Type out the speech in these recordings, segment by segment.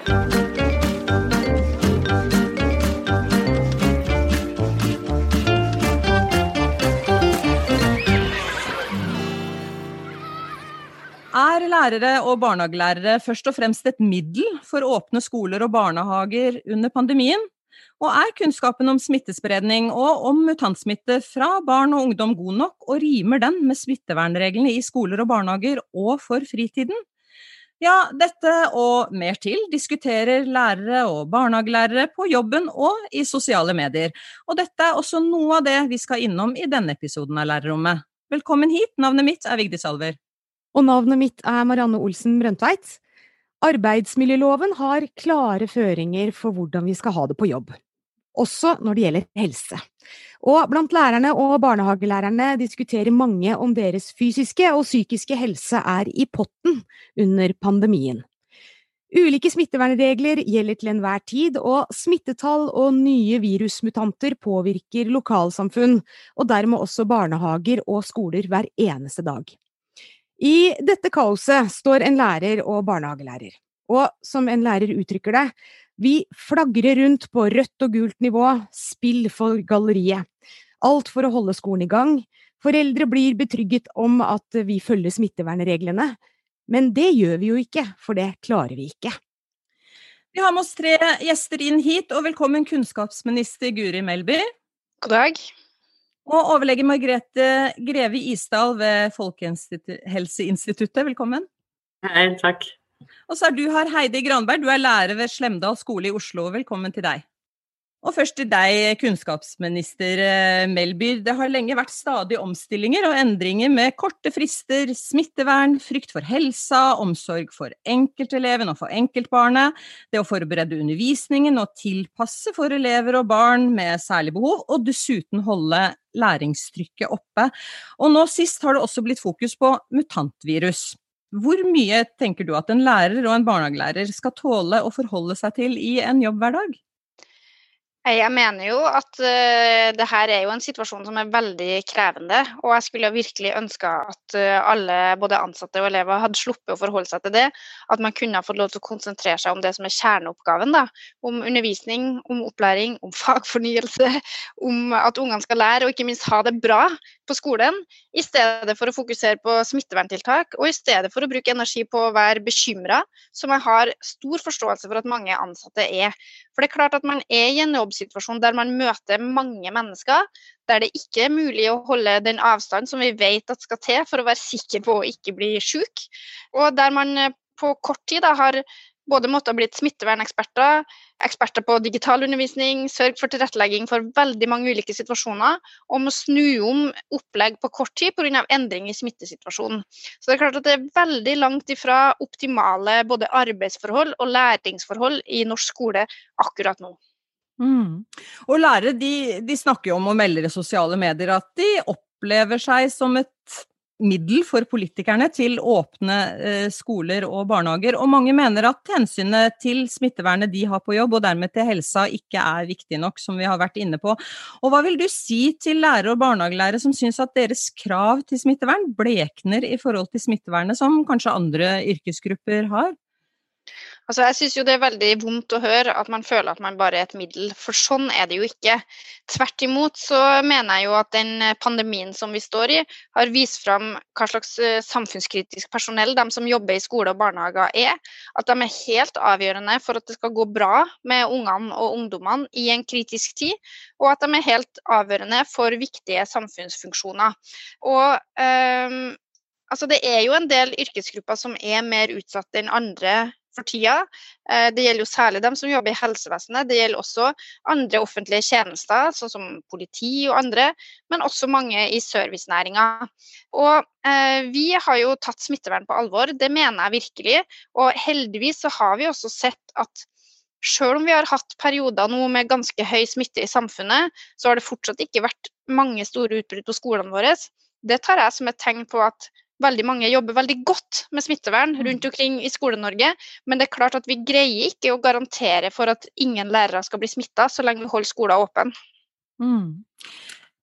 Er lærere og barnehagelærere først og fremst et middel for åpne skoler og barnehager under pandemien? Og er kunnskapen om smittespredning og om mutantsmitte fra barn og ungdom god nok, og rimer den med smittevernreglene i skoler og barnehager og for fritiden? Ja, dette og mer til diskuterer lærere og barnehagelærere på jobben og i sosiale medier. Og dette er også noe av det vi skal innom i denne episoden av Lærerrommet. Velkommen hit, navnet mitt er Vigdis Alver. Og navnet mitt er Marianne Olsen Brøndtveit. Arbeidsmiljøloven har klare føringer for hvordan vi skal ha det på jobb. Også når det gjelder helse. Og blant lærerne og barnehagelærerne diskuterer mange om deres fysiske og psykiske helse er i potten under pandemien. Ulike smittevernregler gjelder til enhver tid, og smittetall og nye virusmutanter påvirker lokalsamfunn, og dermed også barnehager og skoler hver eneste dag. I dette kaoset står en lærer og barnehagelærer. Og som en lærer uttrykker det, vi flagrer rundt på rødt og gult nivå, spill for galleriet. Alt for å holde skolen i gang. Foreldre blir betrygget om at vi følger smittevernreglene. Men det gjør vi jo ikke, for det klarer vi ikke. Vi har med oss tre gjester inn hit, og velkommen kunnskapsminister Guri Melby. God dag. Og overlege Margrethe Greve Isdal ved Folkehelseinstituttet, velkommen. Hei, takk. Og så er du her, Heidi Granberg, du er lærer ved Slemdal skole i Oslo. Velkommen til deg. Og først til deg, kunnskapsminister eh, Melby. Det har lenge vært stadig omstillinger og endringer med korte frister, smittevern, frykt for helsa, omsorg for enkelteleven og for enkeltbarnet, det å forberede undervisningen og tilpasse for elever og barn med særlig behov, og dessuten holde læringstrykket oppe. Og nå sist har det også blitt fokus på mutantvirus. Hvor mye tenker du at en lærer og en barnehagelærer skal tåle å forholde seg til i en jobbhverdag? Jeg mener jo at uh, det her er jo en situasjon som er veldig krevende. Og jeg skulle virkelig ønska at uh, alle, både ansatte og elever, hadde sluppet å forholde seg til det. At man kunne ha fått lov til å konsentrere seg om det som er kjerneoppgaven. da, Om undervisning, om opplæring, om fagfornyelse, om at ungene skal lære og ikke minst ha det bra på skolen. I stedet for å fokusere på smitteverntiltak, og i stedet for å bruke energi på å være bekymra, som jeg har stor forståelse for at mange ansatte er. For det er klart at man er i en jobb jobbsituasjon der man møter mange mennesker, der det ikke er mulig å holde den avstand som vi vet at skal til for å være sikker på å ikke bli syk, og der man eh, på kort tid da, har både måtte ha blitt smitteverneksperter, eksperter på digital undervisning, sørge for tilrettelegging for veldig mange ulike situasjoner, og må snu om opplegg på kort tid pga. endring i smittesituasjonen. Så det er klart at det er veldig langt ifra optimale både arbeidsforhold og læringsforhold i norsk skole akkurat nå. Mm. Og lærere de, de, snakker jo om og melder i sosiale medier at de opplever seg som et middel for politikerne til åpne eh, skoler og barnehager. Og mange mener at hensynet til smittevernet de har på jobb, og dermed til helsa, ikke er viktig nok, som vi har vært inne på. Og hva vil du si til lærere og barnehagelærere som syns at deres krav til smittevern blekner i forhold til smittevernet som kanskje andre yrkesgrupper har? Altså, jeg syns jo det er veldig vondt å høre at man føler at man bare er et middel, for sånn er det jo ikke. Tvert imot så mener jeg jo at den pandemien som vi står i, har vist fram hva slags eh, samfunnskritisk personell de som jobber i skole og barnehager er. At de er helt avgjørende for at det skal gå bra med ungene og ungdommene i en kritisk tid, og at de er helt avgjørende for viktige samfunnsfunksjoner. Og um, altså det er jo en del yrkesgrupper som er mer utsatt enn andre for tida. Eh, det gjelder jo særlig dem som jobber i helsevesenet. Det gjelder også andre offentlige tjenester, sånn som politi og andre, men også mange i servicenæringa. Og eh, vi har jo tatt smittevern på alvor, det mener jeg virkelig. Og heldigvis så har vi også sett at selv om vi har hatt perioder nå med ganske høy smitte i samfunnet, så har det fortsatt ikke vært mange store utbrudd på skolene våre. Det tar jeg som et tegn på at veldig mange jobber veldig godt med smittevern mm. rundt omkring i Skole-Norge, men det er klart at vi greier ikke å garantere for at ingen lærere skal bli smitta så lenge vi holder skolen åpen. Mm.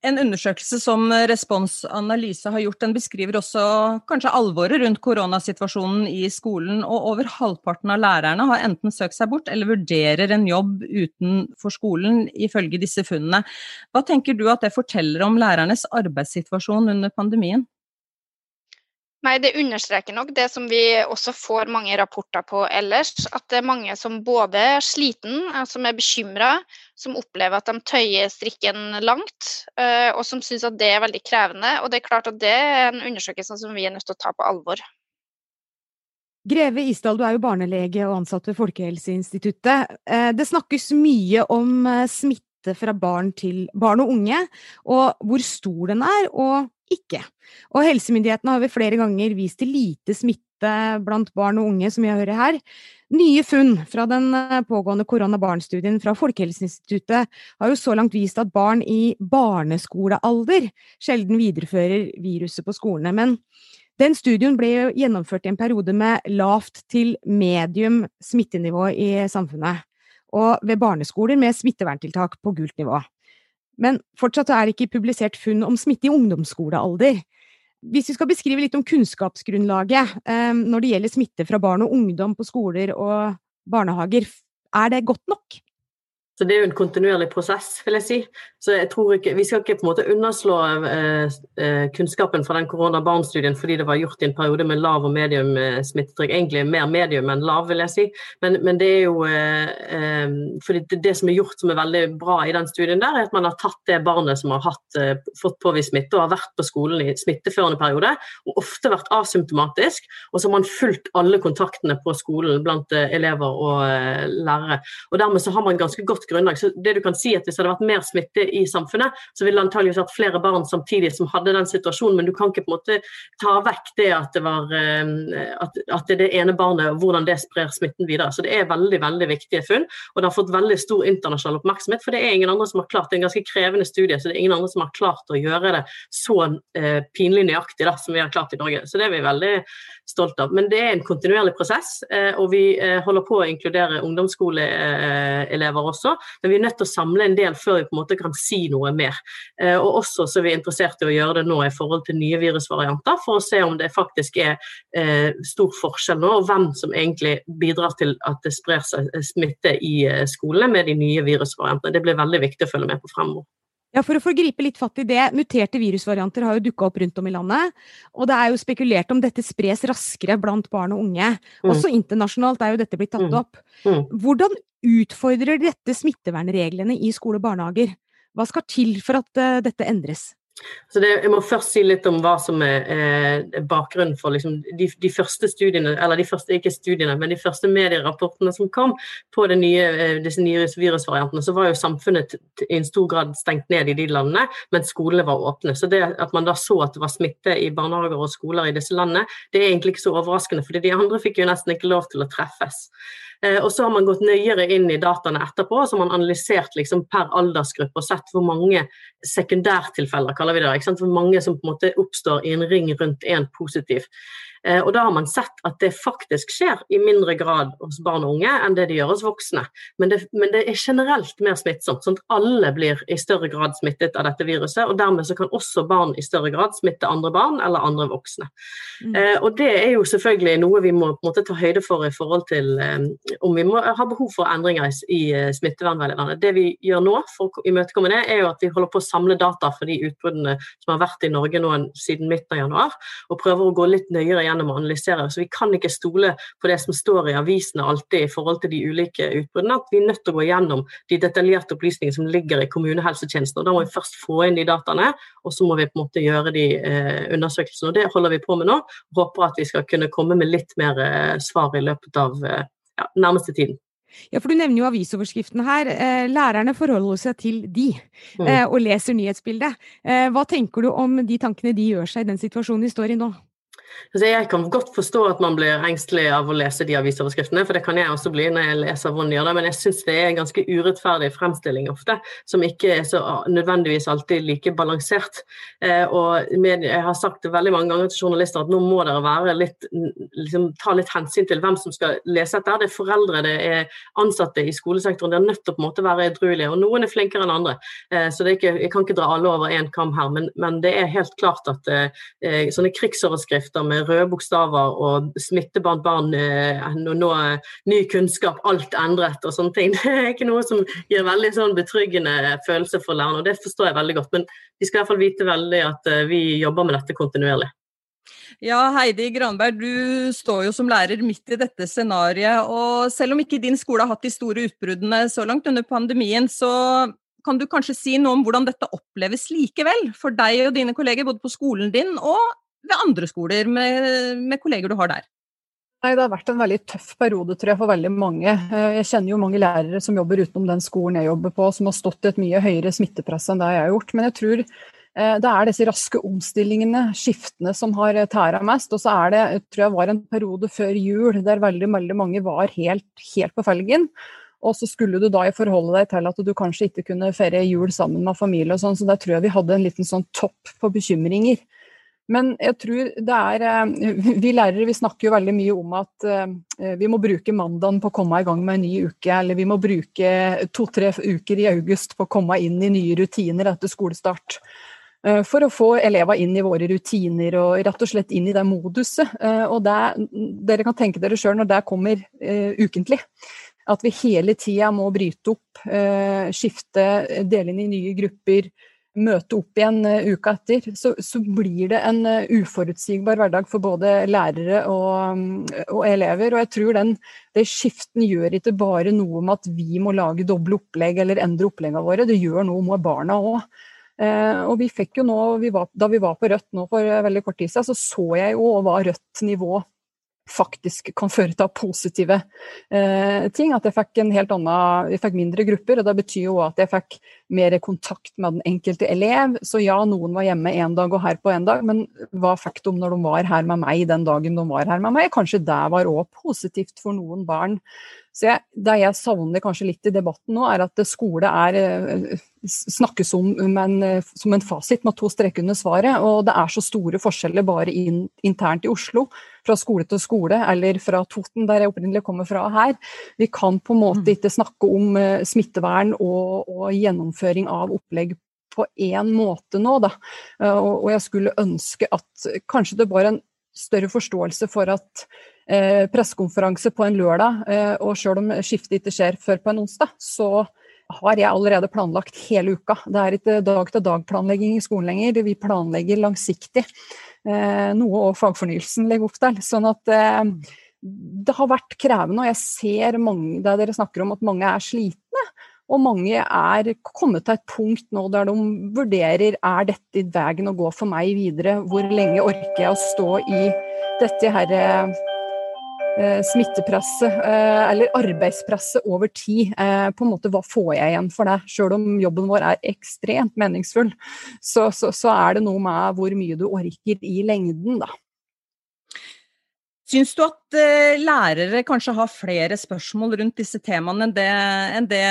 En undersøkelse som Respons Analyse har gjort, den beskriver også kanskje alvoret rundt koronasituasjonen i skolen, og over halvparten av lærerne har enten søkt seg bort eller vurderer en jobb utenfor skolen, ifølge disse funnene. Hva tenker du at det forteller om lærernes arbeidssituasjon under pandemien? Nei, Det understreker nok det som vi også får mange rapporter på ellers. At det er mange som både er sliten, eh, som er bekymra, som opplever at de tøyer strikken langt, eh, og som syns at det er veldig krevende. Og det er klart at det er en undersøkelse som vi er nødt til å ta på alvor. Greve Isdal, du er jo barnelege og ansatt ved Folkehelseinstituttet. Eh, det snakkes mye om smitte fra barn til barn og unge, og hvor stor den er, og ikke. Og helsemyndighetene har ved flere ganger vist til lite smitte blant barn og unge, som jeg hører her. Nye funn fra den eh, pågående koronabarnstudien fra Folkehelseinstituttet har jo så langt vist at barn i barneskolealder sjelden viderefører viruset på skolene. Men den studien ble jo gjennomført i en periode med lavt til medium smittenivå i samfunnet, og ved barneskoler med smitteverntiltak på gult nivå. Men fortsatt er det ikke publisert funn om smitte i ungdomsskolealder. Hvis vi skal beskrive litt om kunnskapsgrunnlaget eh, når det gjelder smitte fra barn og ungdom på skoler og barnehager, er det godt nok? Så det er jo en kontinuerlig prosess, vil jeg si. Så jeg tror ikke, Vi skal ikke på en måte underslå eh, eh kunnskapen fra den koronabarnstudien fordi det var gjort i en periode med lav og medium eh, smittetrykk. Egentlig mer medium enn lav, vil jeg si. Men, men det er jo eh, eh, fordi det, det, som er gjort som er veldig bra i den studien, der, er at man har tatt det barnet som har hatt, eh, fått påvist smitte og har vært på skolen i smitteførende periode, og ofte vært asymptomatisk, og så har man fulgt alle kontaktene på skolen blant elever og lærere. Og Dermed så har man ganske godt grunnlag. Så det du kan si at Hvis det hadde vært mer smitte i samfunnet, så ville det antageligvis vært flere barn samtidig som hadde den situasjonen, men du kan ikke på en måte ta vekk det at det, var, eh, at, at det er det ene barnet og hvordan det sprer smitten videre. Så det er veldig veldig viktige funn, og det har fått veldig stor internasjonal oppmerksomhet. For det er ingen andre som har klart det er en ganske krevende studie, så det er ingen andre som har klart å gjøre det så eh, pinlig nøyaktig da, som vi har klart i Norge. Så det er vi veldig stolt av. Men det er en kontinuerlig prosess, eh, og vi eh, holder på å inkludere ungdomsskoleelever også. Men vi er nødt til å samle en del før vi på en måte kan si noe mer. Eh, og også så er vi interessert i å gjøre det nå i forhold til nye virusvarianter, for å se om det faktisk er stor forskjell nå, og hvem som egentlig bidrar til at det sprer seg smitte i skolene med de nye virusvariantene. Det blir veldig viktig å følge med på fremover. Ja, For å få gripe litt fatt i det, muterte virusvarianter har jo dukka opp rundt om i landet. Og det er jo spekulert om dette spres raskere blant barn og unge. Mm. Også internasjonalt er jo dette blitt tatt mm. opp. Mm. Hvordan utfordrer dette smittevernreglene i skole og barnehager? Hva skal til for at uh, dette endres? Det, jeg må først si litt om hva som er eh, bakgrunnen for liksom, de, de, første studiene, eller de første, ikke studiene, men de første medierapportene som kom på nye, eh, disse nye virusvariantene, så var jo samfunnet i en stor grad stengt ned i de landene, mens skolene var åpne. Så det at man da så at det var smitte i barnehager og skoler i disse landene, det er egentlig ikke så overraskende, for de andre fikk jo nesten ikke lov til å treffes. Eh, og så har man gått nøyere inn i dataene etterpå, så har man analysert liksom per aldersgruppe og sett hvor mange sekundærtilfeller kaller vi det, hvor mange som på en måte oppstår i en ring rundt én positiv. Eh, og da har man sett at det faktisk skjer i mindre grad hos barn og unge enn det de gjør hos voksne. Men det, men det er generelt mer smittsomt, sånn at alle blir i større grad smittet av dette viruset. Og dermed så kan også barn i større grad smitte andre barn eller andre voksne. Mm. Eh, og det er jo selvfølgelig noe vi må på en måte ta høyde for i forhold til eh, om vi må ha behov for endringer i i smittevernveilederne. Det vi gjør nå for å imøtekomme det, er jo at vi holder på å samle data for de utbruddene som har vært i Norge nå siden midten av januar, og prøver å gå litt nøyere gjennom og analysere. Så vi kan ikke stole på det som står i avisene alltid i forhold til de ulike utbruddene. At vi er nødt til å gå gjennom de detaljerte opplysningene som ligger i kommunehelsetjenesten. og Da må vi først få inn de dataene, og så må vi på en måte gjøre de eh, undersøkelsene. og Det holder vi på med nå. Håper at vi skal kunne komme med litt mer eh, svar i løpet av eh, ja, nærmeste tiden. Ja, for du nevner jo avisoverskriftene her. Lærerne forholder seg til de, mm. og leser nyhetsbildet. Hva tenker du om de tankene de gjør seg i den situasjonen de står i nå? Altså, jeg kan godt forstå at man blir engstelig av å lese de avisoverskriftene, for det kan jeg også bli når jeg leser det, men jeg syns det er en ganske urettferdig fremstilling ofte, som ikke er så nødvendigvis alltid like balansert. Eh, og med, jeg har sagt det veldig mange ganger til journalister at nå må dere være litt, liksom, ta litt hensyn til hvem som skal lese dette. Det er foreldre, det er ansatte i skolesektoren, det er nødt til å på en måte være edruelige. Og noen er flinkere enn andre, eh, så ikke, jeg kan ikke dra alle over én kam her. Men, men, det er helt klart at eh, sånne krigsoverskrifter med røde bokstaver og smitte barn, eh, nå, nå, ny kunnskap, alt endret og sånne ting. Det er ikke noe som gir veldig sånn betryggende følelse for lærerne, og det forstår jeg veldig godt. Men de skal i hvert fall vite veldig at eh, vi jobber med dette kontinuerlig. Ja, Heidi Granberg, du står jo som lærer midt i dette scenarioet. Og selv om ikke din skole har hatt de store utbruddene så langt under pandemien, så kan du kanskje si noe om hvordan dette oppleves likevel for deg og dine kolleger både på skolen din og ved andre skoler med, med kolleger du har der? Nei, Det har vært en veldig tøff periode tror jeg, for veldig mange. Eh, jeg kjenner jo mange lærere som jobber utenom den skolen jeg jobber på, som har stått i et mye høyere smittepress enn det jeg har gjort. Men jeg tror eh, det er disse raske omstillingene, skiftene, som har tæra mest. Og så er det, tror jeg var en periode før jul der veldig, veldig mange var helt, helt på felgen. Og så skulle du da forholde deg til at du kanskje ikke kunne feire jul sammen med familie og sånn, så der tror jeg vi hadde en liten sånn topp på bekymringer. Men jeg tror det er eh, Vi lærere vi snakker jo veldig mye om at eh, vi må bruke mandagen på å komme i gang med en ny uke, eller vi må bruke to-tre uker i august på å komme inn i nye rutiner etter skolestart. Eh, for å få elever inn i våre rutiner og rett og slett inn i det moduset. Og det, dere kan tenke dere sjøl når det kommer ukentlig. At vi hele tida må bryte opp, skifte, dele inn i nye grupper møte opp igjen uh, uka etter, så, så, blir det en uh, uforutsigbar hverdag for både lærere og, um, og elever. Og jeg tror den, det skiften gjør ikke bare noe med at vi må lage doble opplegg eller endre oppleggene våre, det gjør noe med barna òg. Eh, og vi fikk jo nå, vi var, Da vi var på rødt nå for veldig kort tid siden, så så jeg jo hva rødt nivå faktisk kan føre til positive eh, ting. At jeg fikk annen, jeg fikk mindre grupper, og det betyr jo at jeg fikk mer kontakt med den enkelte elev. Så ja, noen var hjemme en dag og her på en dag, men hva fikk de når de var her med meg den dagen de var her med meg? Kanskje det var òg positivt for noen barn. Så jeg, Det jeg savner kanskje litt i debatten nå, er at skole er, eh, snakkes om en, som en fasit med to streker under svaret. Og det er så store forskjeller bare in, internt i Oslo, fra skole til skole, eller fra Toten, der jeg opprinnelig kommer fra her. Vi kan på en måte mm. ikke snakke om eh, smittevern og, og gjennomføring av opplegg på én måte nå, da. Eh, og jeg skulle ønske at kanskje det var en større forståelse for at eh, pressekonferanse på en lørdag, eh, og selv om skiftet ikke skjer før på en onsdag, så har jeg allerede planlagt hele uka. Det er ikke dag-til-dag-planlegging i skolen lenger, vi planlegger langsiktig. Eh, noe òg fagfornyelsen legger opp til. Sånn at eh, det har vært krevende, og jeg ser mange, der dere snakker om at mange er slitne. Og mange er kommet til et punkt nå der de vurderer er dette veien å gå for meg videre. Hvor lenge orker jeg å stå i dette her eh, smittepresset, eh, eller arbeidspresset over tid. Eh, på en måte, Hva får jeg igjen for det? Selv om jobben vår er ekstremt meningsfull, så, så, så er det noe med hvor mye du orker i lengden, da. Syns du at uh, lærere kanskje har flere spørsmål rundt disse temaene enn det, enn det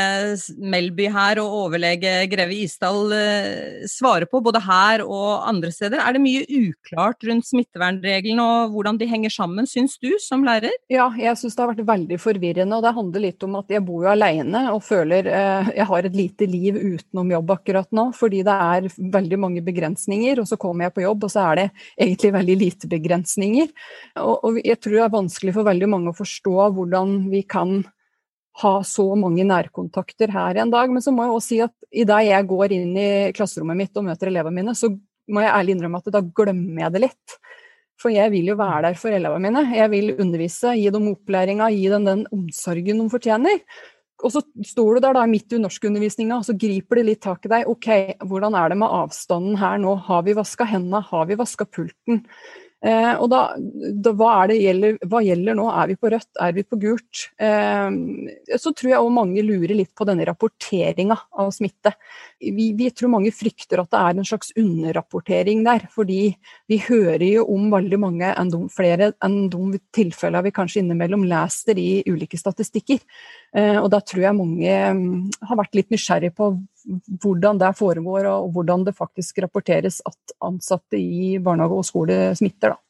Melby her og overlege Greve Isdal uh, svarer på, både her og andre steder? Er det mye uklart rundt smittevernreglene og hvordan de henger sammen, syns du som lærer? Ja, jeg syns det har vært veldig forvirrende. Og det handler litt om at jeg bor jo alene og føler uh, jeg har et lite liv utenom jobb akkurat nå, fordi det er veldig mange begrensninger. Og så kommer jeg på jobb, og så er det egentlig veldig lite begrensninger. og, og jeg tror det er vanskelig for veldig mange å forstå hvordan vi kan ha så mange nærkontakter her en dag. Men så må jeg også si at idet jeg går inn i klasserommet mitt og møter elevene mine, så må jeg ærlig innrømme at da glemmer jeg det litt. For jeg vil jo være der for elevene mine. Jeg vil undervise, gi dem opplæringa, gi dem den omsorgen de fortjener. Og så står du der da midt i norskundervisninga, og så griper det litt tak i deg. Ok, hvordan er det med avstanden her nå? Har vi vaska hendene? Har vi vaska pulten? Eh, og da, da, hva, gjelder, hva, gjelder, nå? Er vi på rødt? Er vi på gult? Eh, så tror jeg òg mange lurer litt på denne rapporteringa av smitte. Vi, vi, tror mange frykter at det er en slags underrapportering der. Fordi vi hører jo om veldig mange enn de, flere enn de tilfellene vi kanskje innimellom leser i ulike statistikker. Eh, og da tror jeg mange mm, har vært litt nysgjerrig på hvordan det foregår, og hvordan det faktisk rapporteres at ansatte i barnehage og skole smitter. da.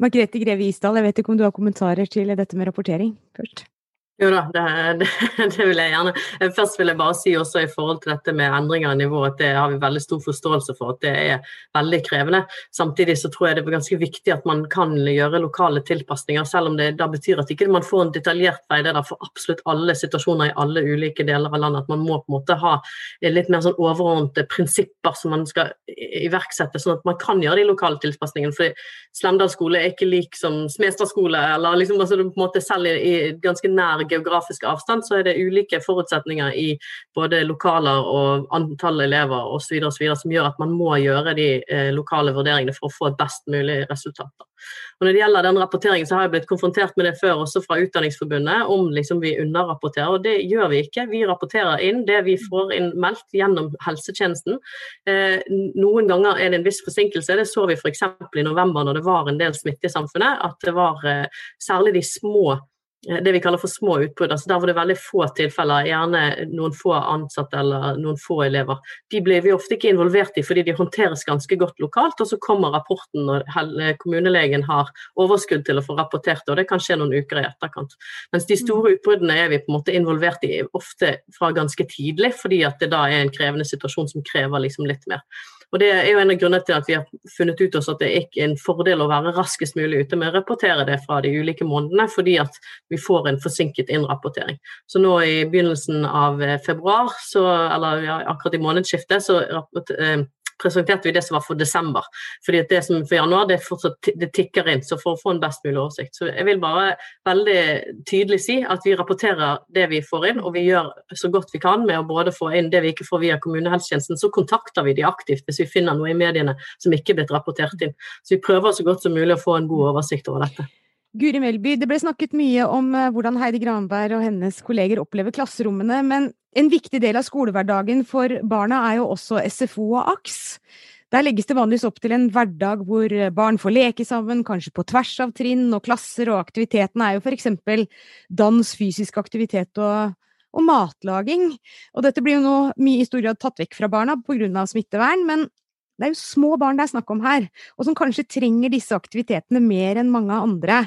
Margrethe Greve Isdal, jeg vet ikke om du har kommentarer til dette med rapportering først? Jo da, det, det, det, vil jeg gjerne. Først vil jeg bare si også i forhold til dette med endringer i nivå, at det har vi veldig stor forståelse for at det er veldig krevende. Samtidig så tror jeg det er ganske viktig at man kan gjøre lokale tilpasninger, selv om det da betyr at ikke man får en detaljert veileder for absolutt alle situasjoner i alle ulike deler av landet. At man må på en måte ha litt mer sånn overordnede prinsipper som man skal iverksette, sånn at man kan gjøre de lokale tilpasningene. For Slemdal skole er ikke lik som Smestad skole, eller liksom altså, på en måte selv i, i ganske nær geografisk avstand, så er det ulike forutsetninger i både lokaler og antall elever osv. som gjør at man må gjøre de eh, lokale vurderingene for å få et best mulig resultat. Og Når det gjelder den rapporteringen, så har jeg blitt konfrontert med det før også fra Utdanningsforbundet, om liksom vi underrapporterer. og Det gjør vi ikke. Vi rapporterer inn det vi får inn meldt gjennom helsetjenesten. Eh, noen ganger er det en viss forsinkelse. Det så vi f.eks. i november når det var en del smitte i samfunnet. At det var eh, særlig de små det vi kaller for små utbrudd. altså Der var det veldig få tilfeller, gjerne noen få ansatte eller noen få elever. De blir vi ofte ikke involvert i fordi de håndteres ganske godt lokalt, og så kommer rapporten når kommunelegen har overskudd til å få rapportert det, og det kan skje noen uker i etterkant. Mens de store mm. utbruddene er vi på en måte involvert i ofte fra ganske tidlig, fordi at det da er en krevende situasjon som krever liksom litt mer. Og Det er jo en av grunnene til at vi har funnet ut også at det ikke er en fordel å være raskest mulig ute med å rapportere det fra de ulike månedene, fordi at vi får en forsinket innrapportering. Så nå i begynnelsen av februar, så, eller ja, akkurat i månedsskiftet, så rapporter, presenterte vi det som var for desember. fordi det som for januar, det, fortsatt, det tikker inn. Så for å få en best mulig oversikt. Så jeg vil bare veldig tydelig si at vi rapporterer det vi får inn, og vi gjør så godt vi kan med å både få inn det vi ikke får via kommunehelsetjenesten, så kontakter vi de aktivt hvis vi finner noe i mediene som ikke er blitt rapportert inn. Så vi prøver så godt som mulig å få en god oversikt over dette. Guri Melby, det ble snakket mye om eh, hvordan Heidi Granberg og hennes kolleger opplever klasserommene, men en viktig del av skolehverdagen for barna er jo også SFO og AKS. Der legges det vanligvis opp til en hverdag hvor barn får leke sammen, kanskje på tvers av trinn og klasser, og aktiviteten er jo for eksempel dans, fysisk aktivitet og, og matlaging. Og dette blir jo nå mye i stor grad tatt vekk fra barna pga. smittevern, men det er jo små barn det er snakk om her, og som kanskje trenger disse aktivitetene mer enn mange andre.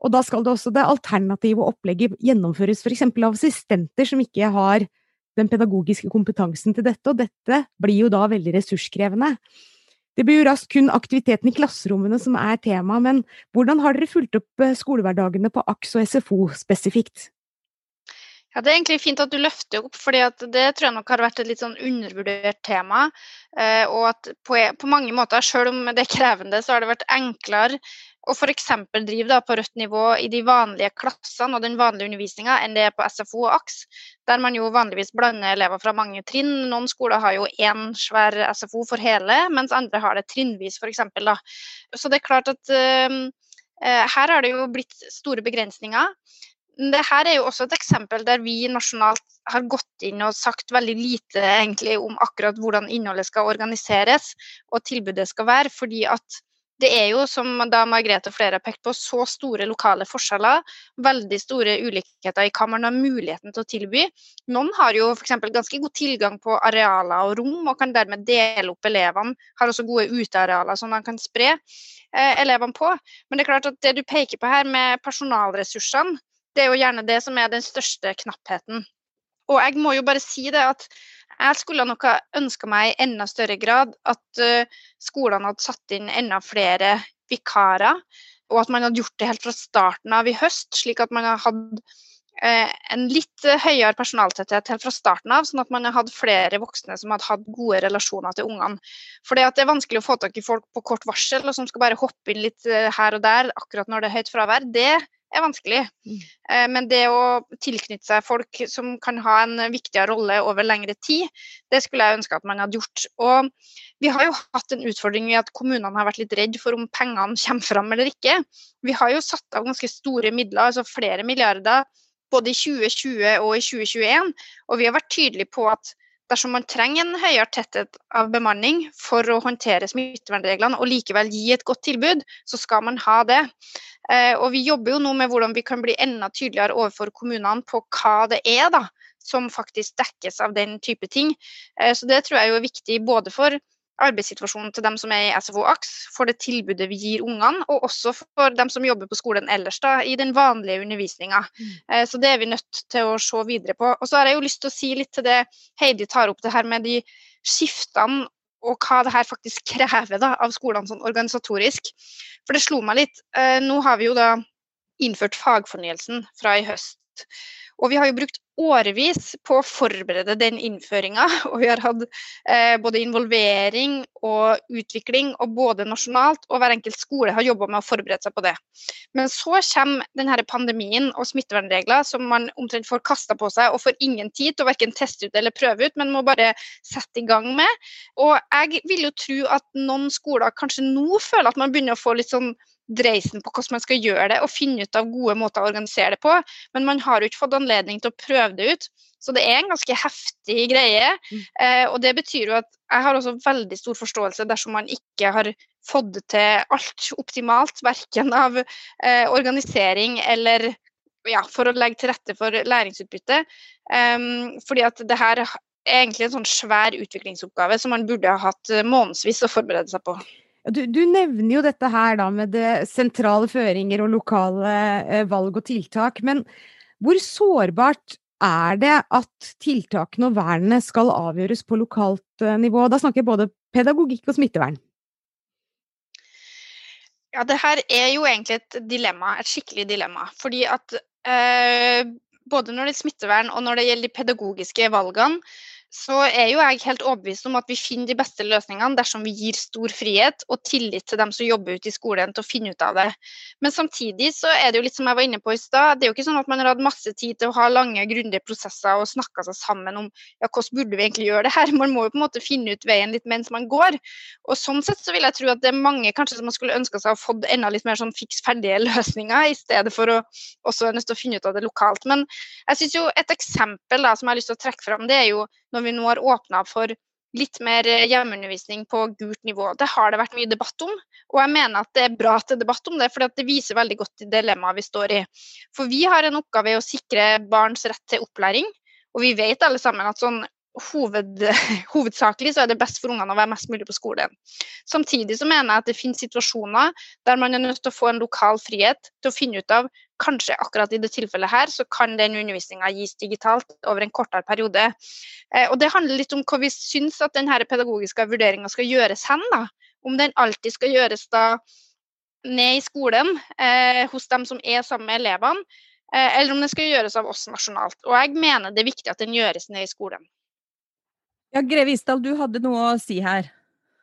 Og da skal det også det alternative opplegget gjennomføres f.eks. av assistenter som ikke har den pedagogiske kompetansen til dette, og dette blir jo da veldig ressurskrevende. Det blir jo raskt kun aktiviteten i klasserommene som er tema, men hvordan har dere fulgt opp eh, skolehverdagene på AKS og SFO spesifikt? Ja, Det er egentlig fint at du løfter opp, fordi det tror jeg nok har vært et litt sånn undervurdert tema. Eh, og at på, på, mange måter, selv om det er krevende, så har det vært enklere å f.eks. drive da, på rødt nivå i de vanlige klassene og den vanlige undervisninga enn det er på SFO og AKS, der man jo vanligvis blander elever fra mange trinn. Noen skoler har jo én svær SFO for hele, mens andre har det trinnvis f.eks. Så det er klart at eh, her har det jo blitt store begrensninger. Dette er jo også et eksempel der vi nasjonalt har gått inn og sagt veldig lite egentlig om akkurat hvordan innholdet skal organiseres og tilbudet skal være. fordi at det er jo, som da Margrethe og flere har pekt på, så store lokale forskjeller. Veldig store ulikheter i hva man har muligheten til å tilby. Noen har jo f.eks. ganske god tilgang på arealer og rom, og kan dermed dele opp elevene. Har også gode utearealer som man kan spre eh, elevene på. Men det er klart at det du peker på her med personalressursene, det er jo gjerne det som er den største knappheten. Og jeg må jo bare si det at jeg skulle nok ha ønska meg i enda større grad at uh, skolene hadde satt inn enda flere vikarer, og at man hadde gjort det helt fra starten av i høst, slik at man hadde uh, en litt høyere personaltetthet helt fra starten av, sånn at man hadde flere voksne som hadde hatt gode relasjoner til ungene. For det er vanskelig å få tak i folk på kort varsel, og som skal bare hoppe inn litt uh, her og der akkurat når det er høyt fravær. Det er vanskelig. Mm. Eh, men det å tilknytte seg folk som kan ha en viktigere rolle over lengre tid, det skulle jeg ønske at man hadde gjort. Og vi har jo hatt en utfordring i at kommunene har vært litt redd for om pengene kommer fram eller ikke. Vi har jo satt av ganske store midler, altså flere milliarder, både i 2020 og i 2021. Og vi har vært tydelige på at dersom man trenger en høyere tetthet av bemanning for å håndtere smittevernreglene og likevel gi et godt tilbud, så skal man ha det. Eh, og Vi jobber jo nå med hvordan vi kan bli enda tydeligere overfor kommunene på hva det er da, som faktisk dekkes av den type ting. Eh, så Det tror jeg er viktig både for arbeidssituasjonen til dem som er i SFO AKS, for det tilbudet vi gir ungene, og også for dem som jobber på skolen ellers da, i den vanlige undervisninga. Mm. Eh, så det er vi nødt til å se videre på. Og så har jeg jo lyst til å si litt til det Heidi tar opp, det her med de skiftene og hva det her faktisk krever da, av skolene sånn organisatorisk. For det slo meg litt. Eh, nå har vi jo da innført fagfornyelsen fra i høst. Og vi har jo brukt årevis på å forberede den innføringa. Og vi har hatt eh, både involvering og utvikling, og både nasjonalt og hver enkelt skole har jobba med å forberede seg på det. Men så kommer denne pandemien og smittevernregler som man omtrent får kasta på seg og får ingen tid til å verken teste ut eller prøve ut, men må bare sette i gang med. Og jeg vil jo tro at noen skoler kanskje nå føler at man begynner å få litt sånn dreisen på hvordan man skal gjøre det og finne ut av gode måter å organisere det på. Men man har jo ikke fått anledning til å prøve det ut. Så det er en ganske heftig greie. Mm. Eh, og det betyr jo at jeg har også veldig stor forståelse dersom man ikke har fått det til alt optimalt, verken av eh, organisering eller ja, for å legge til rette for læringsutbytte. Um, fordi at det her er egentlig en sånn svær utviklingsoppgave som man burde ha hatt månedsvis å forberede seg på. Du, du, nevner jo dette her da med det sentrale føringer og lokale eh, valg og tiltak. Men hvor sårbart er det at tiltakene og vernene skal avgjøres på lokalt eh, nivå? Da snakker jeg både pedagogikk og smittevern. Ja, det her er jo egentlig et dilemma, et skikkelig dilemma. Fordi at eh, både når det gjelder smittevern og når det gjelder de pedagogiske valgene, så er jo jeg helt overbevist om at vi finner de beste løsningene dersom vi gir stor frihet og tillit til dem som jobber ute i skolen til å finne ut av det. Men samtidig så er det jo litt som jeg var inne på i stad, det er jo ikke sånn at man har hatt masse tid til å ha lange, grundige prosesser og snakka seg sammen om ja, hvordan burde vi egentlig gjøre det her. Man må jo på en måte finne ut veien litt mens man går. Og sånn sett så vil jeg tro at det er mange kanskje som skulle ønska seg å fått enda litt mer sånn fiks ferdige løsninger, i stedet for å også nødt til å finne ut av det lokalt. Men jeg syns jo et eksempel da, som jeg har lyst til å trekke fram, det er jo når vi nå har åpna for litt mer eh, hjemmeundervisning på gult nivå. Det har det vært mye debatt om, og jeg mener at det er bra at det er debatt om det, for det viser veldig godt dilemmaet vi står i. For vi har en oppgave i å sikre barns rett til opplæring, og vi vet alle sammen at sånn hoved, hovedsakelig så er det best for ungene å være mest mulig på skolen. Samtidig så mener jeg at det finnes situasjoner der man er nødt til å få en lokal frihet til å finne ut av kanskje akkurat i det tilfellet her, så kan den undervisninga gis digitalt over en kortere periode. Eh, og Det handler litt om hva vi syns at denne pedagogiske vurderinga skal gjøres hen. da. Om den alltid skal gjøres da ned i skolen, eh, hos dem som er sammen med elevene, eh, eller om den skal gjøres av oss nasjonalt. Og jeg mener det er viktig at den gjøres ned i skolen. Ja, Greve Isdal, du hadde noe å si her.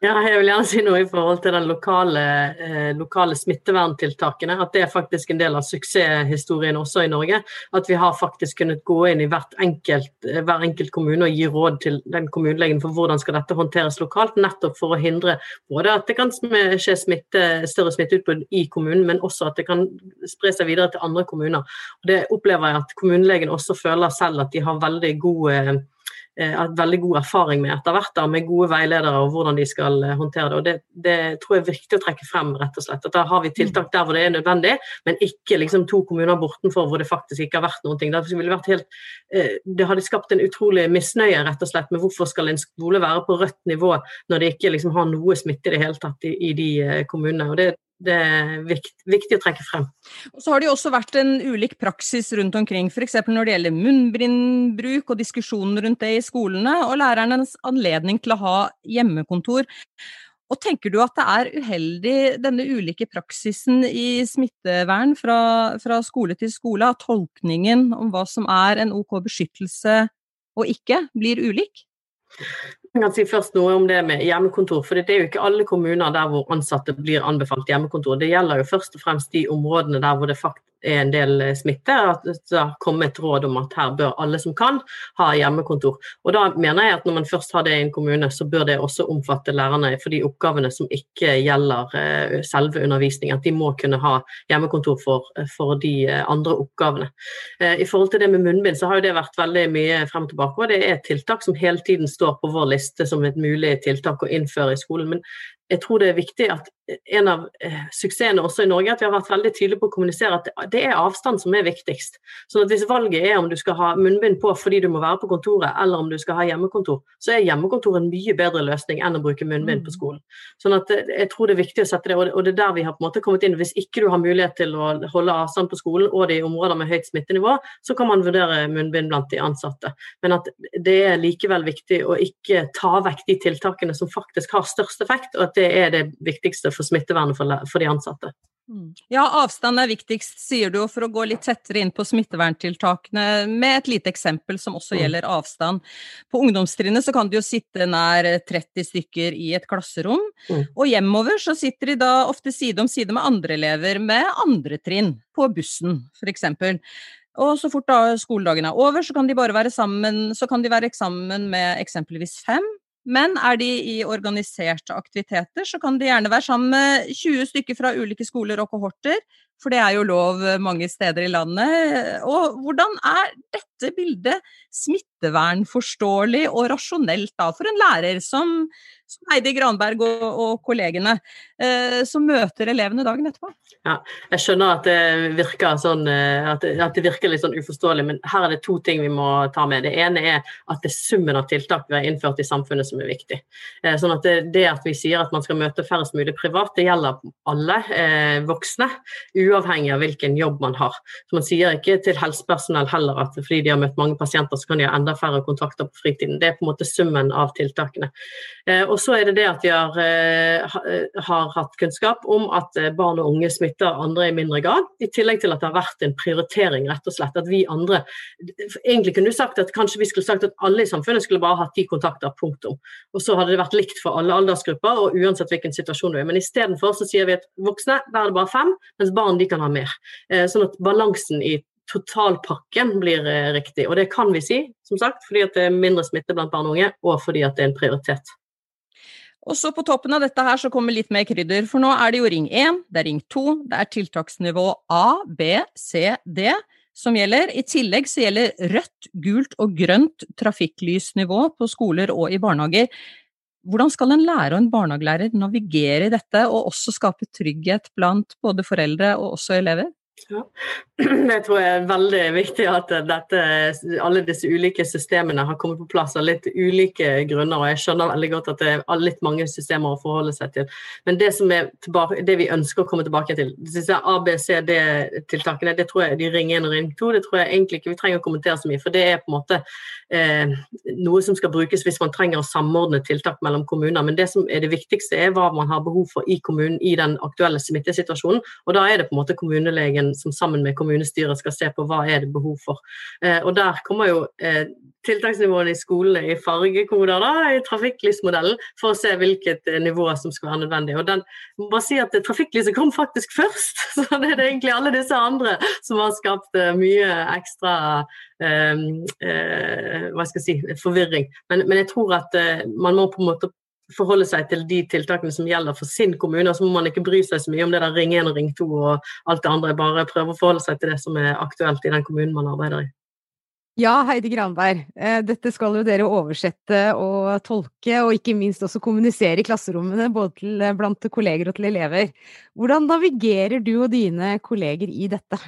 Ja, jeg vil gjerne si noe i forhold til de lokale, eh, lokale, smitteverntiltakene. At det er faktisk en del av suksesshistorien også i Norge. At vi har faktisk kunnet gå inn i enkelt, eh, hver enkelt kommune og gi råd til den kommunelegen for hvordan skal dette håndteres lokalt. Nettopp for å hindre både at det kan skje smitte, større smitteutbrudd i kommunen, men også at det kan spre seg videre til andre kommuner. Og det opplever jeg at kommunelegen også føler selv at de har veldig god eh, Eh, hatt veldig god erfaring med etter hvert, da, med gode veiledere og hvordan de skal eh, håndtere det. og det, det, tror jeg er viktig å trekke frem. rett og slett. At Da har vi tiltak der hvor det er nødvendig, men ikke liksom to kommuner bortenfor hvor det faktisk ikke har vært noen ting. Det, ville vært helt, eh, det hadde skapt en utrolig misnøye rett og slett med hvorfor skal en skole være på rødt nivå når de ikke liksom har noe smitte i det hele tatt i, i de kommunene. og det det er viktig, viktig, å trekke frem. Og så har det jo også vært en ulik praksis rundt omkring, f.eks. når det gjelder munnbindbruk og diskusjonen rundt det i skolene, og lærernes anledning til å ha hjemmekontor. Og Tenker du at det er uheldig, denne ulike praksisen i smittevern fra, fra skole til skole, at tolkningen om hva som er en OK beskyttelse og ikke, blir ulik? Jeg kan si først noe om det med hjemmekontor. for Det er jo ikke alle kommuner der hvor ansatte blir anbefalt hjemmekontor. Det gjelder jo først og fremst de områdene der hvor det er en del smitte, at det har kommet et råd om at her bør alle som kan, ha hjemmekontor. Og da mener jeg at når man først har det i en kommune, så bør det også omfatte lærerne for de oppgavene som ikke gjelder eh, selve undervisningen. At de må kunne ha hjemmekontor for, for de eh, andre oppgavene. I forhold til det med munnbind, så har jo det vært veldig mye frem og tilbake. Og det er et tiltak som hele tiden står på vår liste som et mulig tiltak å innføre i skolen. Men jeg tror det er viktig at en av eh, suksessene også i Norge at vi har vært veldig tydelige på å kommunisere at det er avstand som er viktigst. Sånn at hvis valget er om du skal ha munnbind på fordi du må være på kontoret, eller om du skal ha hjemmekontor, så er hjemmekontor en mye bedre løsning enn å bruke munnbind på mm. skolen. Sånn at eh, jeg tror det er viktig å sette det, og det er der vi har på en måte kommet inn. Hvis ikke du har mulighet til å holde avstand på skolen og det i områder med høyt smittenivå, så kan man vurdere munnbind blant de ansatte. Men at det er likevel viktig å ikke ta vekk de tiltakene som faktisk har størst effekt, og at det er det viktigste for smittevernet for, for de ansatte. Mm. Ja, avstand er viktigst, sier du. For å gå litt tettere inn på smitteverntiltakene med et lite eksempel som også mm. gjelder avstand. På ungdomstrinnet så kan du jo sitte nær 30 stykker i et klasserom. Mm. Og hjemover så sitter de da ofte side om side med andre elever med andre trinn, på bussen f.eks. Og så fort da skoledagen er over, så kan de bare være sammen, så kan de være sammen med eksempelvis fem men er de i organiserte aktiviteter, så kan de gjerne være sammen med 20 stykker fra ulike skoler og kohorter, for det er jo lov mange steder i landet. Og hvordan er dette bildet smittevernforståelig og rasjonelt da, for en lærer som, som Heidi Granberg og, og kollegene, eh, som møter elevene dagen etterpå? Ja, jeg skjønner at det virker sånn, eh, at det, at det, virker litt sånn uforståelig, men her er det to ting vi må ta med. Det ene er at det er summen av tiltak vi har innført i samfunnet som er viktig. Eh, sånn at det, det, at vi sier at man skal møte færrest mulig privat, det gjelder alle eh, voksne, uavhengig av hvilken jobb man har. Så Man sier ikke til helsepersonell heller at fordi de har møtt mange pasienter, så kan de ha enda færre kontakter på fritiden. Det er på en måte summen av tiltakene. Eh, og så er det det at vi har, eh, har hatt kunnskap om at barn og unge smitter andre i mindre grad. I tillegg til at det har vært en prioritering, rett og slett. At vi andre Egentlig kunne du sagt at kanskje vi skulle sagt at alle i samfunnet skulle bare hatt ti kontakter, punktum. Og så hadde det vært likt for alle aldersgrupper og uansett hvilken situasjon du er. Men istedenfor så sier vi at voksne, der er det bare fem, mens barn de kan ha mer. Eh, sånn at balansen i totalpakken blir eh, riktig. Og det kan vi si, som sagt, fordi at det er mindre smitte blant barn og unge, og fordi at det er en prioritet. Og så på toppen av dette her så kommer litt mer krydder, for nå er det jo ring 1, det er ring 2, det er tiltaksnivå A, B, C, D som gjelder. I tillegg så gjelder rødt, gult og grønt trafikklysnivå på skoler og i barnehager. Hvordan skal en lærer og en barnehagelærer navigere i dette, og også skape trygghet blant både foreldre og også elever? Ja. Jeg tror det er veldig viktig at dette, alle disse ulike systemene har kommet på plass av litt ulike grunner. og Jeg skjønner veldig godt at det er litt mange systemer å forholde seg til. Men det, som er tilbake, det vi ønsker å komme tilbake til, disse ABCD-tiltakene, det tror jeg de ringer 1 og ring 2, det tror jeg egentlig ikke vi trenger å kommentere så mye. For det er på en måte eh, noe som skal brukes hvis man trenger å samordne tiltak mellom kommuner. Men det som er det viktigste, er hva man har behov for i kommunen i den aktuelle smittesituasjonen. Og da er det på en måte kommunelegen som sammen med kommunestyret skal se på hva er det behov for. Eh, og der kommer jo eh, tiltaksnivåene i skolene i fargekoder da, i trafikklysmodellen, for å se hvilket eh, nivå som skal være nødvendig. Og den, må bare si at Trafikklyset kom faktisk først, så det er egentlig alle disse andre som har skapt eh, mye ekstra eh, eh, hva skal jeg si, forvirring. Men, men jeg tror at man må på en måte forholde seg til de tiltakene som gjelder for sin kommune. Og så må man ikke bry seg så mye om det der ring 1 og ring 2 og alt det andre. Bare prøve å forholde seg til det som er aktuelt i den kommunen man arbeider i. Ja, Heidi Granberg. Eh, dette skal jo dere oversette og tolke, og ikke minst også kommunisere i klasserommene, både til, eh, blant kolleger og til elever. Hvordan navigerer du og dine kolleger i dette?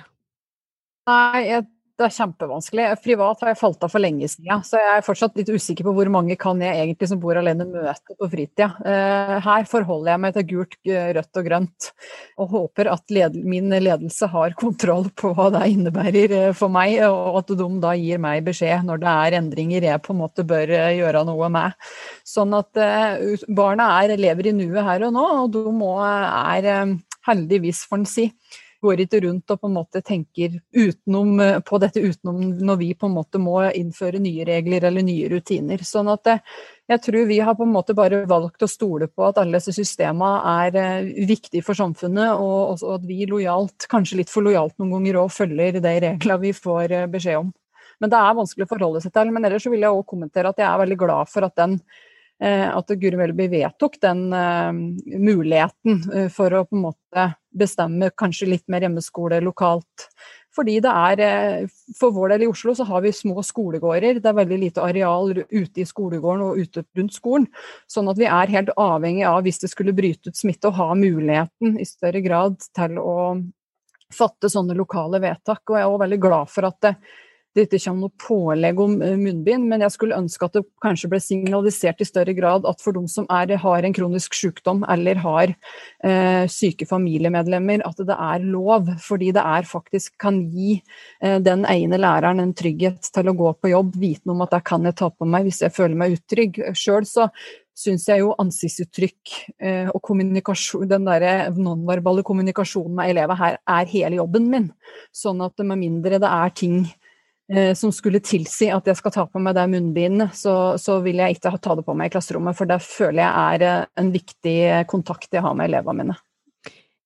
Nei, jeg det er kjempevanskelig. Privat har jeg falt av for lenge siden, så jeg er fortsatt litt usikker på hvor mange kan jeg egentlig som bor alene møte på fritida. Eh, her forholder jeg meg til gult, rødt og grønt, og håper at led min ledelse har kontroll på hva det innebærer eh, for meg, og at de da gir meg beskjed når det er endringer jeg på en måte bør eh, gjøre noe med. Sånn at barna er, lever i nuet her og nå, og de må, er heldigvis, får en si, går ikke rundt og på en måte tenker utenom, på dette utenom når vi på en måte må innføre nye regler eller nye rutiner. Sånn at det, jeg tror vi har på en måte bare valgt å stole på at alle disse systemene er viktige for samfunnet, og også at vi lojalt, kanskje litt for lojalt noen ganger òg, følger de reglene vi får beskjed om. Men det er vanskelig å forholde seg til. Men ellers vil jeg også kommentere at jeg er veldig glad for at den eh, at Guri Melby vedtok den uh, muligheten uh, for å på en måte bestemme kanskje litt mer hjemmeskole lokalt. Fordi det er, For vår del i Oslo så har vi små skolegårder. Det er veldig lite areal ute i skolegården og ute rundt skolen. Sånn at vi er helt avhengig av, hvis det skulle bryte ut smitte, å ha muligheten i større grad til å fatte sånne lokale vedtak. Og jeg er også veldig glad for at det, det ikke kommer noe pålegg om eh, munnbind, men jeg skulle ønske at det kanskje ble signalisert i større grad at for de som er, har en kronisk sykdom eller har eh, syke familiemedlemmer, at det er lov. Fordi det er faktisk kan gi eh, den ene læreren en trygghet til å gå på jobb, viten om at det kan jeg ta på meg hvis jeg føler meg utrygg. Sjøl så syns jeg jo ansiktsuttrykk eh, og den der nonverbale kommunikasjonen med elever her er hele jobben min. Sånn at med mindre det er ting som skulle tilsi at jeg skal ta på meg det munnbindet, så, så, vil jeg ikke ta det på meg i klasserommet. For det føler jeg er eh, en viktig kontakt jeg har med elevene mine.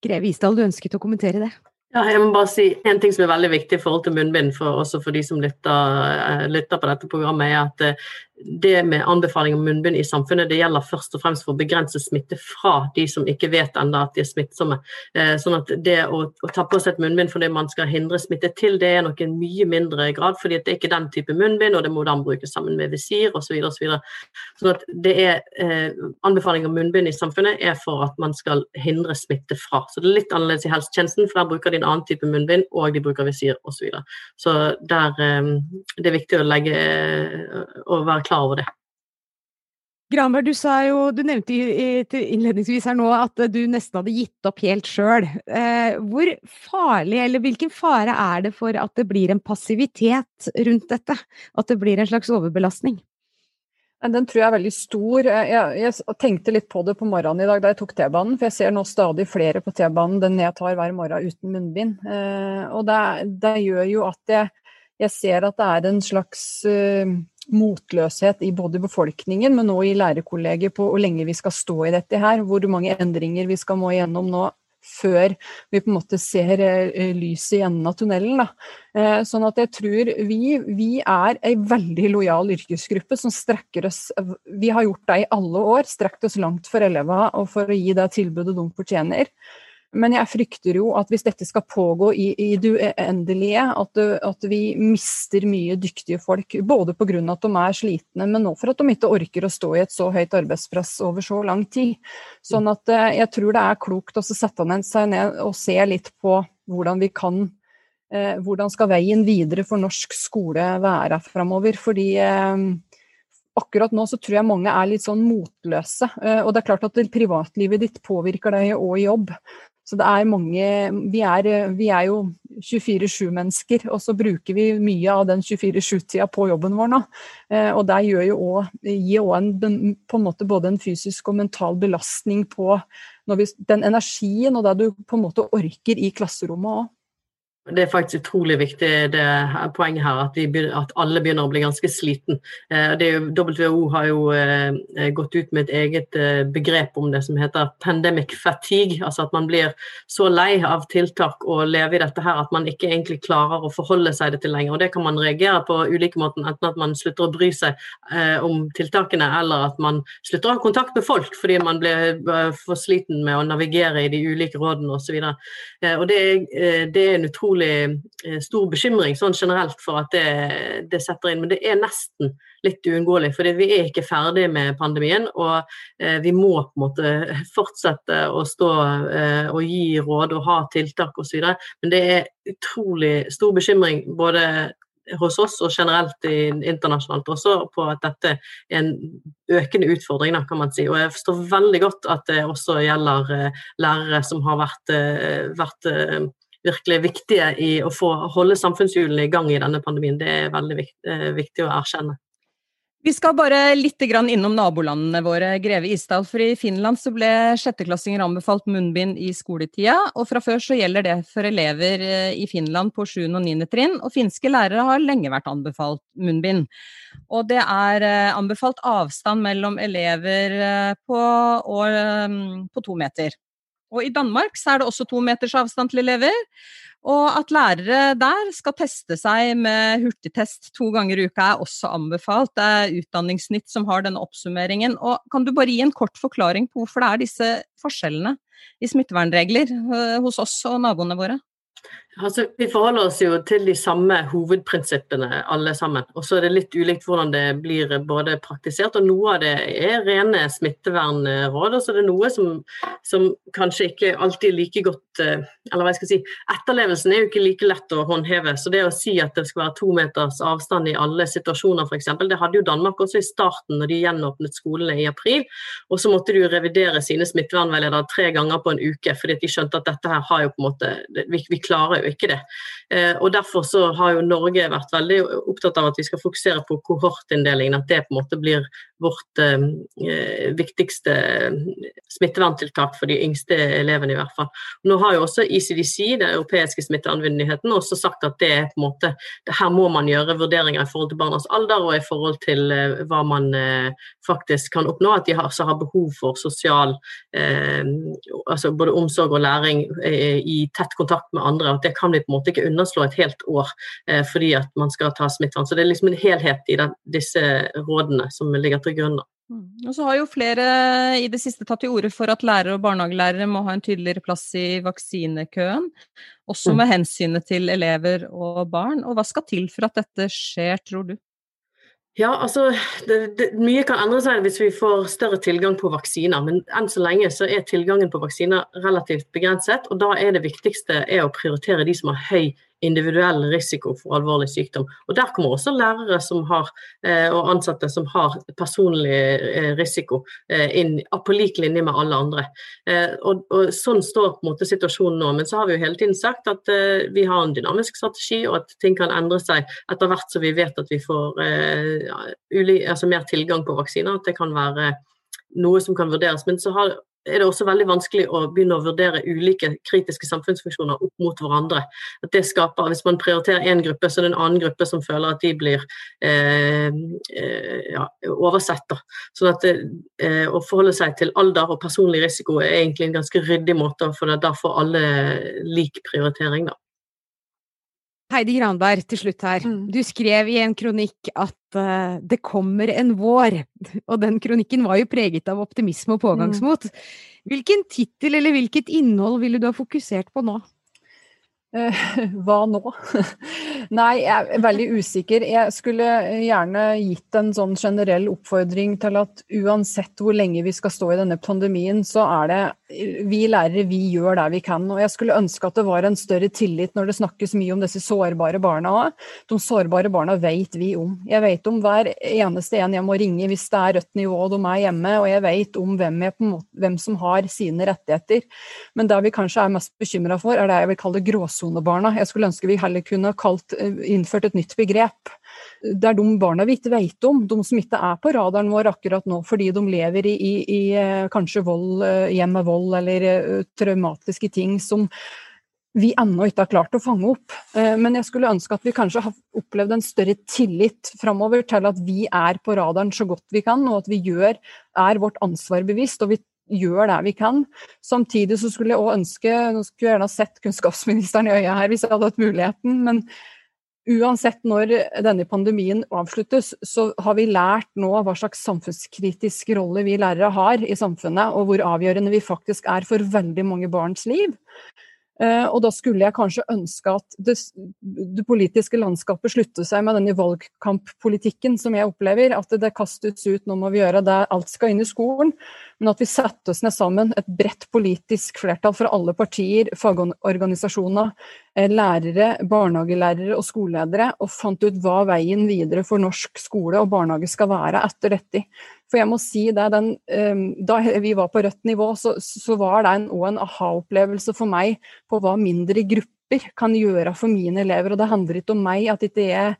Greve Isdal, du ønsket å kommentere det? Ja, jeg må bare si En ting som er veldig viktig i forhold til munnbind, for, også for de som lytter, eh, lytter på dette programmet, er at det med anbefaling om munnbind i samfunnet, det gjelder først og fremst for å begrense smitte fra de som ikke vet ennå at de er smittsomme. Eh, sånn at det å, å, ta på seg et munnbind fordi man skal hindre smitte til, det er nok en mye mindre grad, fordi det er ikke den type munnbind, og det må da brukes sammen med visir osv. Så videre, så sånn at det er eh, Anbefaling om munnbind i samfunnet er for at man skal hindre smitte fra. Så det er litt annerledes i helsetjenesten, for der bruker de en annen type munnbind, og de bruker visir osv. Så, videre. så der eh, det er viktig å legge å være klar over det. Granberg, du, jo, du nevnte innledningsvis her nå at du nesten hadde gitt opp helt sjøl. Eh, hvor farlig, eller hvilken fare er det for at det blir en passivitet rundt dette? At det blir en slags overbelastning? Den tror jeg er veldig stor. Jeg, jeg, tenkte litt på det på morgenen i dag da jeg tok T-banen, for jeg ser nå stadig flere på T-banen den jeg tar hver morgen uten munnbind. Eh, og det, det, gjør jo at jeg, jeg, ser at det er en slags uh, motløshet i både befolkningen, men også i lærerkollegiet på hvor lenge vi skal stå i dette her. Hvor mange endringer vi skal må igjennom nå før vi på en måte ser eh, lyset i enden av tunnelen. Da. Eh, sånn at jeg tror vi, vi er ei veldig lojal yrkesgruppe som strekker oss Vi har gjort det i alle år, strekt oss langt for elevene og for å gi det tilbudet de fortjener. Men jeg frykter jo at hvis dette skal pågå i, i det uendelige, at, at, vi mister mye dyktige folk. Både pga. at de er slitne, men nå for at de ikke orker å stå i et så høyt arbeidspress over så lang tid. Sånn at jeg tror det er klokt å sette seg ned og se litt på hvordan vi kan Hvordan skal veien videre for norsk skole være framover? Fordi akkurat nå så tror jeg mange er litt sånn motløse. Og det er klart at privatlivet ditt påvirker deg òg i jobb. Så det er mange Vi er, vi er jo 24-7-mennesker, og så bruker vi mye av den 24-7-tida på jobben vår nå. Eh, og det gjør jo gir òg på en måte både en fysisk og mental belastning på vi, den energien og det du på en måte orker i klasserommet òg. Det er faktisk utrolig viktig det poenget her, at, begynner, at, alle begynner å bli ganske sliten. Eh, jo, WHO har jo eh, gått ut med et eget eh, begrep om det som heter 'pandemic fatigue'. Altså at man blir så lei av tiltak og leve i dette her at man ikke egentlig klarer å forholde seg det til lenger. Og Det kan man reagere på ulike måter, enten at man slutter å bry seg om tiltakene, eller at man slutter å ha kontakt med folk fordi man blir for sliten med å navigere i de ulike rådene osv. Og, så og det, det er en utrolig utrolig eh, stor bekymring sånn generelt for at det, det, setter inn. Men det er nesten litt uunngåelig, for vi er ikke ferdig med pandemien. Og eh, vi må på en måte fortsette å stå eh, og gi råd og ha tiltak osv. Men det er utrolig stor bekymring både hos oss og generelt internasjonalt også på at dette er en økende utfordring, kan man si. Og jeg forstår veldig godt at det også gjelder lærere som har vært, vært virkelig viktige i å få holde samfunnshjulene i gang i denne pandemien. Det er veldig eh, viktig å erkjenne. Vi skal bare litt innom nabolandene våre, Greve Isdal. For i Finland så ble sjetteklassinger anbefalt munnbind i skoletida. Og fra før så gjelder det for elever eh, i Finland på 7. og 9. trinn. Og finske lærere har lenge vært anbefalt munnbind. Og det er eh, anbefalt avstand mellom elever på, og, på to meter. Og i Danmark så er det også to meters avstand til elever. Og at lærere der skal teste seg med hurtigtest to ganger i uka er også anbefalt. Det er Utdanningsnytt som har denne oppsummeringen. Og kan du bare gi en kort forklaring på hvorfor det er disse forskjellene i smittevernregler eh, hos oss og naboene våre? Altså, vi forholder oss jo til de samme hovedprinsippene alle sammen. Og så er det litt ulikt hvordan det blir både praktisert, og noe av det er rene smittevernråd. Og så er det noe som, som, kanskje ikke alltid er like godt eh, Eller hva jeg skal si, etterlevelsen er jo ikke like lett å håndheve. Så det å si at det skal være to meters avstand i alle situasjoner, f.eks., det hadde jo Danmark også i starten når de gjenåpnet skolene i april. Og så måtte de jo revidere sine smittevernveiledere tre ganger på en uke, fordi de skjønte at dette her har jo på en måte Vi, vi klarer jo ikke det. Eh, og Derfor så har jo Norge vært veldig opptatt av at vi skal fokusere på kohortinndelingen. At det på en måte blir vårt eh, eh viktigste smitteverntiltak for de yngste elevene, i hvert fall. Nå har jo også ICDC, den europeiske smittevernmyndigheten, også sagt at det er på en måte, her må man gjøre vurderinger i forhold til barnas alder og i forhold til eh, hva man eh, faktisk kan oppnå. At de har, har behov for sosial eh, altså både omsorg og læring i tett kontakt med andre. At det kan vi på en måte ikke underslå et helt år eh, fordi at man skal ta smittevern. Så det er liksom en helhet i den, disse rådene som ligger til grunn. Mm. Og så har jo flere i det siste tatt til orde for at lærere og barnehagelærere må ha en tydeligere plass i vaksinekøen, også mm. med hensynet til elever og barn. Og hva skal til for at dette skjer, tror du? Ja, altså, det, det, Mye kan endre seg hvis vi får større tilgang på vaksiner, men enn så lenge så er tilgangen på vaksiner relativt begrenset. og Da er det viktigste er å prioritere de som har høy individuell risiko for alvorlig sykdom. Og Der kommer også lærere har, eh, og ansatte som har personlig eh, risiko eh, inn på lik linje med alle andre. Og, og, Sånn står på en måte situasjonen nå. Men så har vi jo hele tiden sagt at vi har en dynamisk strategi, og at ting kan endre seg etter hvert som vi vet at vi får altså mer tilgang på vaksiner. At det kan være noe som kan vurderes. Men så har er det også veldig vanskelig å begynne å vurdere ulike kritiske samfunnsfunksjoner opp mot hverandre. At det skaper, Hvis man prioriterer én gruppe, så er det en annen gruppe som føler at de blir eh, eh ja, oversett. Sånn at eh, Å forholde seg til alder og personlig risiko er egentlig en ganske ryddig måte, for da får alle lik prioritering. da. Heidi Granberg, til slutt her. Mm. Du skrev i en kronikk at uh, det kommer en vår, og den kronikken var jo preget av optimisme og pågangsmot. Mm. Hvilken tittel eller hvilket innhold ville du ha fokusert på nå? Eh, hva nå? Nei, jeg er veldig usikker. Jeg skulle gjerne gitt en sånn generell oppfordring til at uansett hvor lenge vi skal stå i denne pandemien, så er det vi lærere vi gjør det vi kan. Og jeg skulle ønske at det var en større tillit når det snakkes mye om disse sårbare barna. De sårbare barna vet vi om. Jeg vet om hver eneste en jeg må ringe hvis det er rødt nivå og de er hjemme, og jeg vet om hvem, måte, hvem som har sine rettigheter. Men det vi kanskje er mest bekymra for, er det jeg vil kalle gråsone gråsonebarna. Jeg skulle ønske vi heller kunne kalt, eh, innført et nytt begrep. Det er de barna vi ikke vet om, de som ikke er på radaren vår akkurat nå fordi de lever i, i, i eh, kanskje vold, eh, hjem med vold eller traumatiske ting som vi ennå ikke har klart å fange opp. Men jeg skulle ønske at vi kanskje har opplevd en større tillit framover til at vi er på radaren så godt vi kan, og at vi gjør, er vårt ansvar bevisst. og vi gjør det vi kan. Samtidig så skulle jeg òg ønske Nå skulle jeg gjerne ha sett kunnskapsministeren i øya her hvis jeg hadde hatt muligheten. men Uansett når denne pandemien avsluttes, så har vi lært nå hva slags samfunnskritisk rolle vi lærere har i samfunnet, og hvor avgjørende vi faktisk er for veldig mange barns liv. Uh, og da skulle jeg kanskje ønske at det, det, politiske landskapet slutter seg med denne valgkamppolitikken som jeg opplever. At det, det kastes ut, nå må vi gjøre det, alt skal inn i skolen. Men at vi setter oss ned sammen, et bredt politisk flertall fra alle partier, fagorganisasjoner, eh, lærere, barnehagelærere og skoleledere, og fant ut hva veien videre for norsk skole og barnehage skal være etter dette. For jeg må si det, den, ehm, Da vi var på rødt nivå, så, så var det òg en, en aha-opplevelse for meg på hva mindre grupper kan gjøre for mine elever. Og det handler ikke om meg, at ikke jeg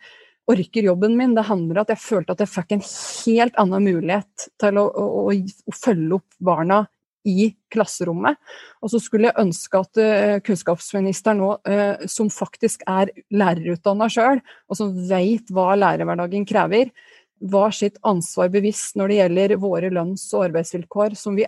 orker jobben min. Det handler om at jeg følte at jeg fikk en helt annen mulighet til å, å, å følge opp barna i klasserommet. Og så skulle jeg ønske at uh, kunnskapsministeren nå, uh, som faktisk er lærerutdanna sjøl, og som vet hva lærerhverdagen krever, var sitt ansvar bevisst når det gjelder våre lønns- og arbeidsvilkår, som vi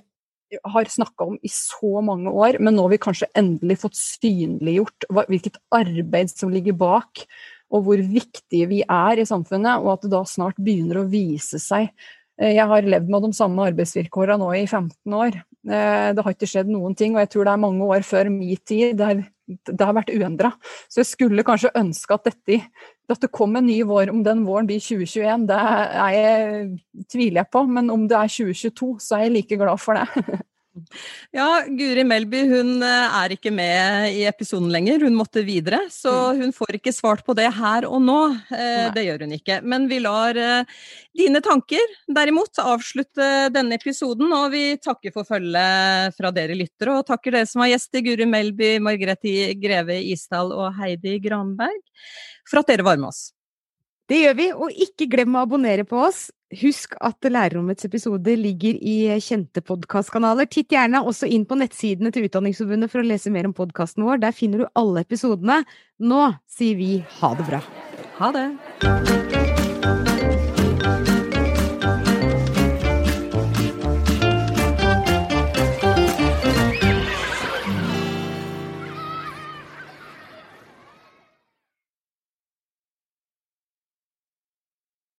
har snakka om i så mange år, men nå har vi kanskje endelig fått synliggjort hvilket arbeid som ligger bak, og hvor viktige vi er i samfunnet, og at det da snart begynner å vise seg. Eh, jeg har levd med de samme arbeidsvilkårene nå i 15 år. Eh, det har ikke skjedd noen ting, og jeg tror det er mange år før min tid det har vært uendra. Så jeg skulle kanskje ønske at dette at det kom en ny vår, om den våren blir 2021, det jeg, tviler jeg på. Men om det er 2022, så er jeg like glad for det. Ja, Guri Melby hun eh, er ikke med i episoden lenger, hun måtte videre. Så mm. hun får ikke svart på det her og nå. Eh, det gjør hun ikke. Men vi lar eh, dine tanker derimot avslutte denne episoden, og vi takker for følget fra dere lyttere. Og takker dere som har gjester, Guri Melby, Margrethe Greve Isdal og Heidi Granberg, for at dere var med oss. Det gjør vi, og ikke glem å abonnere på oss. Husk at Lærerrommets episode ligger i kjente podkastkanaler. Titt gjerne også inn på nettsidene til Utdanningsforbundet for å lese mer om podkasten vår. Der finner du alle episodene. Nå sier vi ha det bra. Ha det.